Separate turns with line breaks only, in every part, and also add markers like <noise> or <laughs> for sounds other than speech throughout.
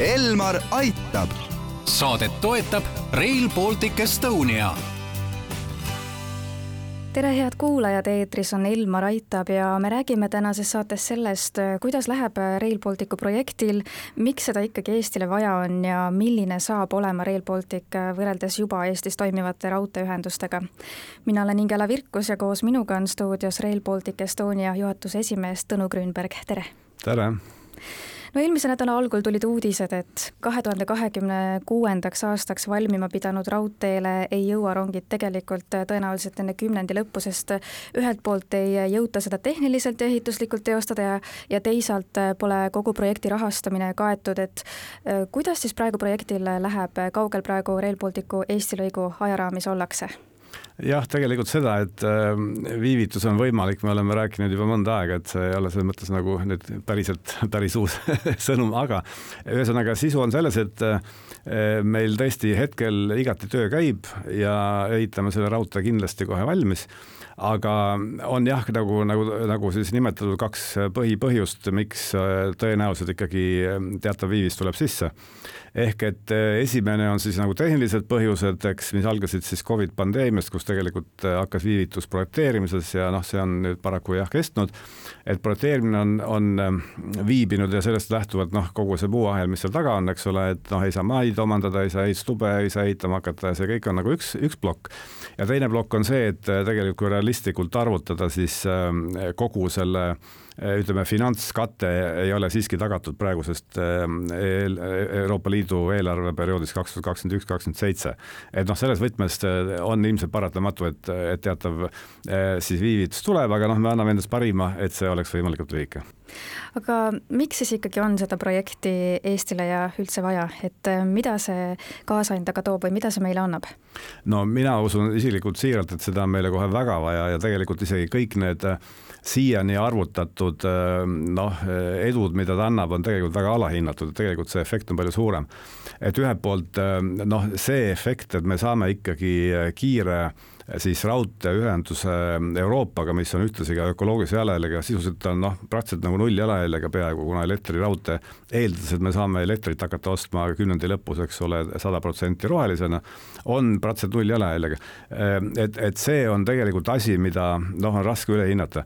Elmar aitab.
saadet toetab Rail Baltic Estonia
tere, head kuulajad, eetris on Elmar Aitab ja me räägime tänases saates sellest, kuidas läheb Rail Balticu projektil, miks seda ikkagi Eestile vaja on ja milline saab olema Rail Baltic võrreldes juba Eestis toimivate raudteeühendustega. mina olen Ingela Virkus ja koos minuga on stuudios Rail Baltic Estonia juhatuse esimees Tõnu Grünberg, tere!
tere!
No eelmise nädala algul tulid uudised, et kahe tuhande kahekümne kuuendaks aastaks valmima pidanud raudteele ei jõua rongid tegelikult tõenäoliselt enne kümnendi lõppu, sest ühelt poolt ei jõuta seda tehniliselt ja ehituslikult teostada ja, ja teisalt pole kogu projekti rahastamine kaetud, et äh, kuidas siis praegu projektil läheb, kaugel praegu Rail Balticu Eesti lõigu ajaraamis ollakse?
Jah, tegelikult seda, et ähm, viivitus on võimalik, me oleme rääkinud juba mõnda aega, et see ei ole selles mõttes nagu nüüd päriselt päris uus <laughs> sõnum, aga ühesõnaga sisu on selles, et äh, meil tõesti hetkel igati töö käib ja ehitame selle raudtee kindlasti kohe valmis aga on jah, nagu, nagu, nagu siis nimetatud kaks põhipõhjust, miks äh, tõenäoliselt ikkagi äh, teatav viivis tuleb sisse. ehk et esimene on siis nagu tehnilised põhjused, eks, mis algasid siis Covid pandeemiast, kus tegelikult hakkas viivitus projekteerimises ja noh, see on nüüd paraku jah kestnud. et projekteerimine on, on viibinud ja sellest lähtuvalt noh, kogu see puuahel, mis seal taga on, eks ole, et noh, ei saa maid omandada, ei saa ehitustube, ei saa ehitama hakata ja see kõik on nagu üks, üks plokk. ja teine plokk on see, et tegelikult kui realistlikult arvutada, siis ähm, kogu selle äh, ütleme, finantskate ei ole siiski tagatud praegusest ähm, Euroopa Liidu eelarveperioodist kaks tuhat kakskümmend üks, kakskümmend seitse. et noh, selles võtmes äh, on ilmselt paratamatu, et, et teatav äh, siis viivitus tuleb, aga noh, me anname endast parima, et see oleks võimalikult lühike
aga miks siis ikkagi on seda projekti Eestile ja üldse vaja, et äh, mida see kaasa endaga toob või mida see meile annab?
no mina usun isiklikult siiralt, et seda on meile kohe väga vaja ja tegelikult isegi kõik need äh, siiani arvutatud äh, noh, edud, mida ta annab, on tegelikult väga alahinnatud, tegelikult see efekt on palju suurem. et ühelt poolt noh, see efekt, et me saame ikkagi kiire siis raudteeühenduse Euroopaga, mis on ühtlasi ka ökoloogilise jalajäljega, sisuliselt on noh, praktiliselt nagu null jalajäljega peaaegu, kuna elektriraudtee eeldades, et me saame elektrit hakata ostma kümnendi lõpus, eks ole, sada protsenti rohelisena, on praktiliselt null jalajäljega. et, et see on tegelikult asi, mida noh, on raske üle hinnata.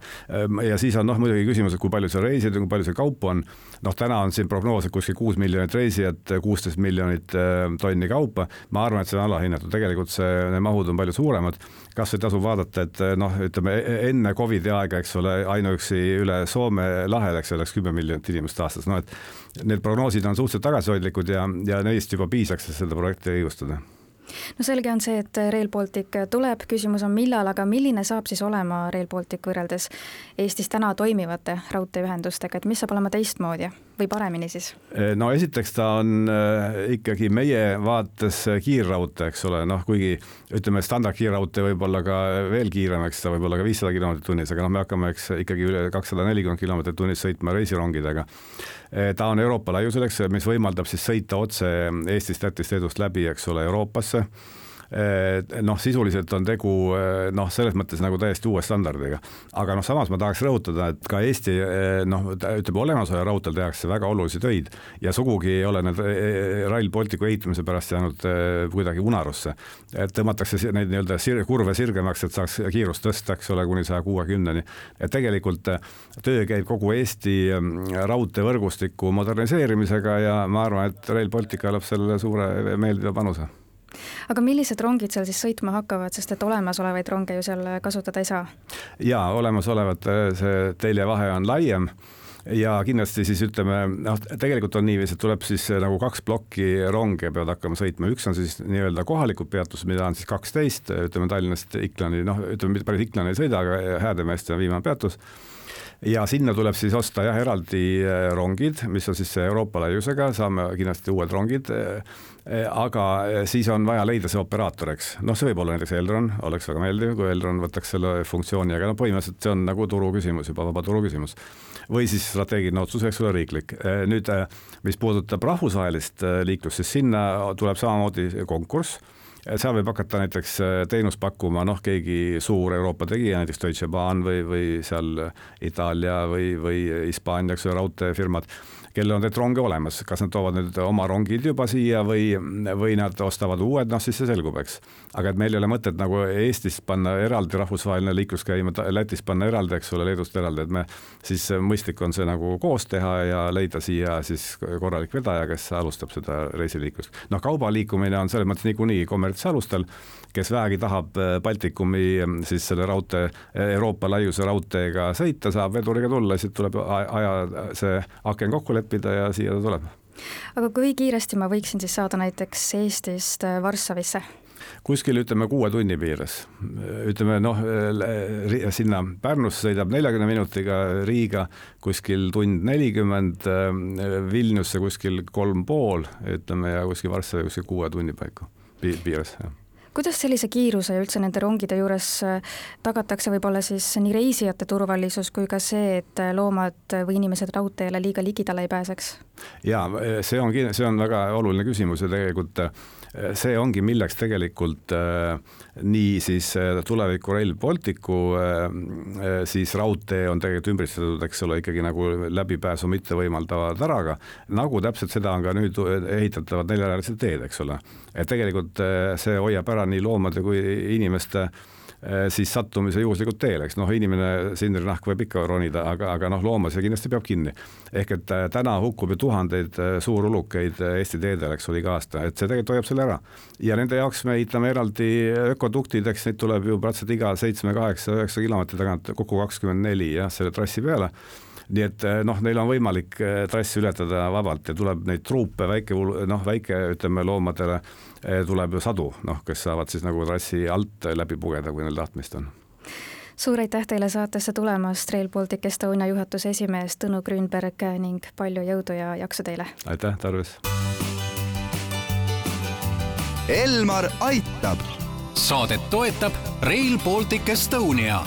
ja siis on noh, muidugi küsimus, et kui palju seal reisijaid on, kui palju seal kaupa on, noh, täna on siin prognoos, et kuskil kuus miljonit reisijat, kuusteist miljonit tonni kaupa, ma arvan, et see on alahinnatud, tegelikult see, need mahud on palju suuremad kas või tasub vaadata, et noh, ütleme enne Covidi aega, eks ole, ainuüksi üle Soome lahe läks, läks kümme miljonit inimest aastas, no et need prognoosid on suhteliselt tagasihoidlikud ja, ja neist juba piisaks, et seda projekti õigustada.
No selge on see, et Rail Baltic tuleb, küsimus on millal, aga milline saab siis olema Rail Baltic võrreldes Eestis täna toimivate raudteeühendustega, et mis saab olema teistmoodi või paremini siis?
no esiteks ta on äh, ikkagi meie vaates kiirraudtee, eks ole, noh, kuigi ütleme, standardkiirraudtee võib olla ka veel kiirem, eks ta võib olla ka viissada kilomeetrit tunnis, aga noh, me hakkame, eks ikkagi üle kakssada nelikümmend kilomeetrit tunnis sõitma reisirongidega. Ta on Euroopa laiusel, eks, mis võimaldab siis sõita otse Eestist, Lätist, Leedust läbi, eks ole, Euroopasse noh, sisuliselt on tegu noh, selles mõttes nagu täiesti uue standardiga. aga noh, samas ma tahaks rõhutada, et ka Eesti noh, ütleme olemasoleva raudteel tehakse väga olulisi töid ja sugugi ei ole need Rail Balticu ehitamise pärast jäänud kuidagi unarusse. et tõmmatakse neid nii-öelda sir kurve sirgemaks, et saaks kiirust tõsta, eks ole, kuni saja kuuekümneni. et tegelikult töö käib kogu Eesti raudteevõrgustiku moderniseerimisega ja ma arvan, et Rail Baltic annab sellele suure meeldiva panuse
aga millised rongid seal siis sõitma hakkavad, sest et olemasolevaid ronge ju seal kasutada ei saa?
jaa, olemasolevate see teljevahe on laiem. Ja kindlasti siis ütleme, noh, tegelikult on niiviisi, et tuleb siis nagu kaks plokki ronge peavad hakkama sõitma, üks on siis nii-öelda kohalikud peatused, mida on siis kaksteist, ütleme Tallinnast Iklani, noh, ütleme päris Iklani ei sõida, aga Häädemeeste on viimane peatus ja sinna tuleb siis osta jah, eraldi äh, rongid, mis on siis Euroopa laiusega, saame kindlasti uued rongid. Äh, äh, aga siis on vaja leida see operaator, eks, noh, see võib olla näiteks Elron, oleks väga meeldiv, kui Elron võtaks selle funktsiooni, aga no põhimõtteliselt see on nagu turu küsimus juba, vaba turu küsimus. või siis strateegiline otsus, eks ole, riiklik. nüüd, mis puudutab rahvusvahelist liiklust, siis sinna tuleb samamoodi konkurss seal võib hakata näiteks teenust pakkuma noh, keegi suur Euroopa tegija, näiteks Deutsche Bahn või, või seal Itaalia või, või Hispaania, eks ju, raudteefirmad kellel on need ronge olemas, kas nad toovad nüüd oma rongid juba siia või, või nad ostavad uued, noh siis see selgub, eks. aga et meil ei ole mõtet nagu Eestist panna eraldi rahvusvaheline liiklus käima, Lätist panna eraldi, eks ole, Leedust eraldi, et me siis mõistlik on see nagu koos teha ja leida siia siis korralik vedaja, kes alustab seda reisiliiklust. noh, kauba liikumine on selles mõttes niikuinii kommertsalustel, kes vähegi tahab Baltikumi siis selle raudtee, Euroopa laiuse raudteega sõita, saab veduriga tulla, siis tuleb aja see aken kokku leppida ja siia ta tuleb.
aga kui kiiresti ma võiksin siis saada näiteks Eestist äh, Varssavisse?
kuskil ütleme kuue tunni piires, ütleme noh, sinna Pärnusse sõidab neljakümne minutiga, Riiga kuskil tund nelikümmend, äh, Vilniusse kuskil kolm pool, ütleme ja kuskil Varssavi kuskil kuue tunni paiku piires, jah
kuidas sellise kiiruse ja üldse nende rongide juures äh, tagatakse võib-olla siis nii reisijate turvalisus kui ka see, et äh, loomad või inimesed raudteele liiga ligidale ei pääseks?
ja see on, see on väga oluline küsimus ja tegelikult äh, see ongi, milleks tegelikult nii siis tuleviku Rail Balticu siis raudtee on tegelikult ümbritsetud, eks ole, ikkagi nagu läbipääsu mitte võimaldava taraga, nagu täpselt seda on ka nüüd ehitatavad neljarealised teed, eks ole. et tegelikult see hoiab ära nii loomade kui inimeste eh, siis sattumise juhuslikult teele, eks noh, inimene sindrinahk võib ikka ronida, aga, aga noh, looma see kindlasti peab kinni. ehk et eh, täna hukkub ju tuhandeid eh, suurulukeid Eesti teedel, eks ole, iga aasta, et see tegelikult hoiab selle ära. ja nende jaoks me ehitame eraldi ökoduktid, eks neid tuleb ju praktiliselt iga seitsme, kaheksa, üheksa kilomeetri tagant kokku kakskümmend neli jah, selle trassi peale nii et noh, neil on võimalik trassi ületada vabalt ja tuleb neid truupe väike, noh, väike ütleme loomadele Eh, tuleb ju sadu, noh, kes saavad siis nagu trassi alt läbi pugeda, kui neil tahtmist on
suur aitäh teile saatesse tulemast, Rail Baltic Estonia juhatuse esimees Tõnu Grünberg ning palju jõudu ja jaksu teile!
aitäh, tarvis!
Elmar aitab! saadet toetab Rail Baltic Estonia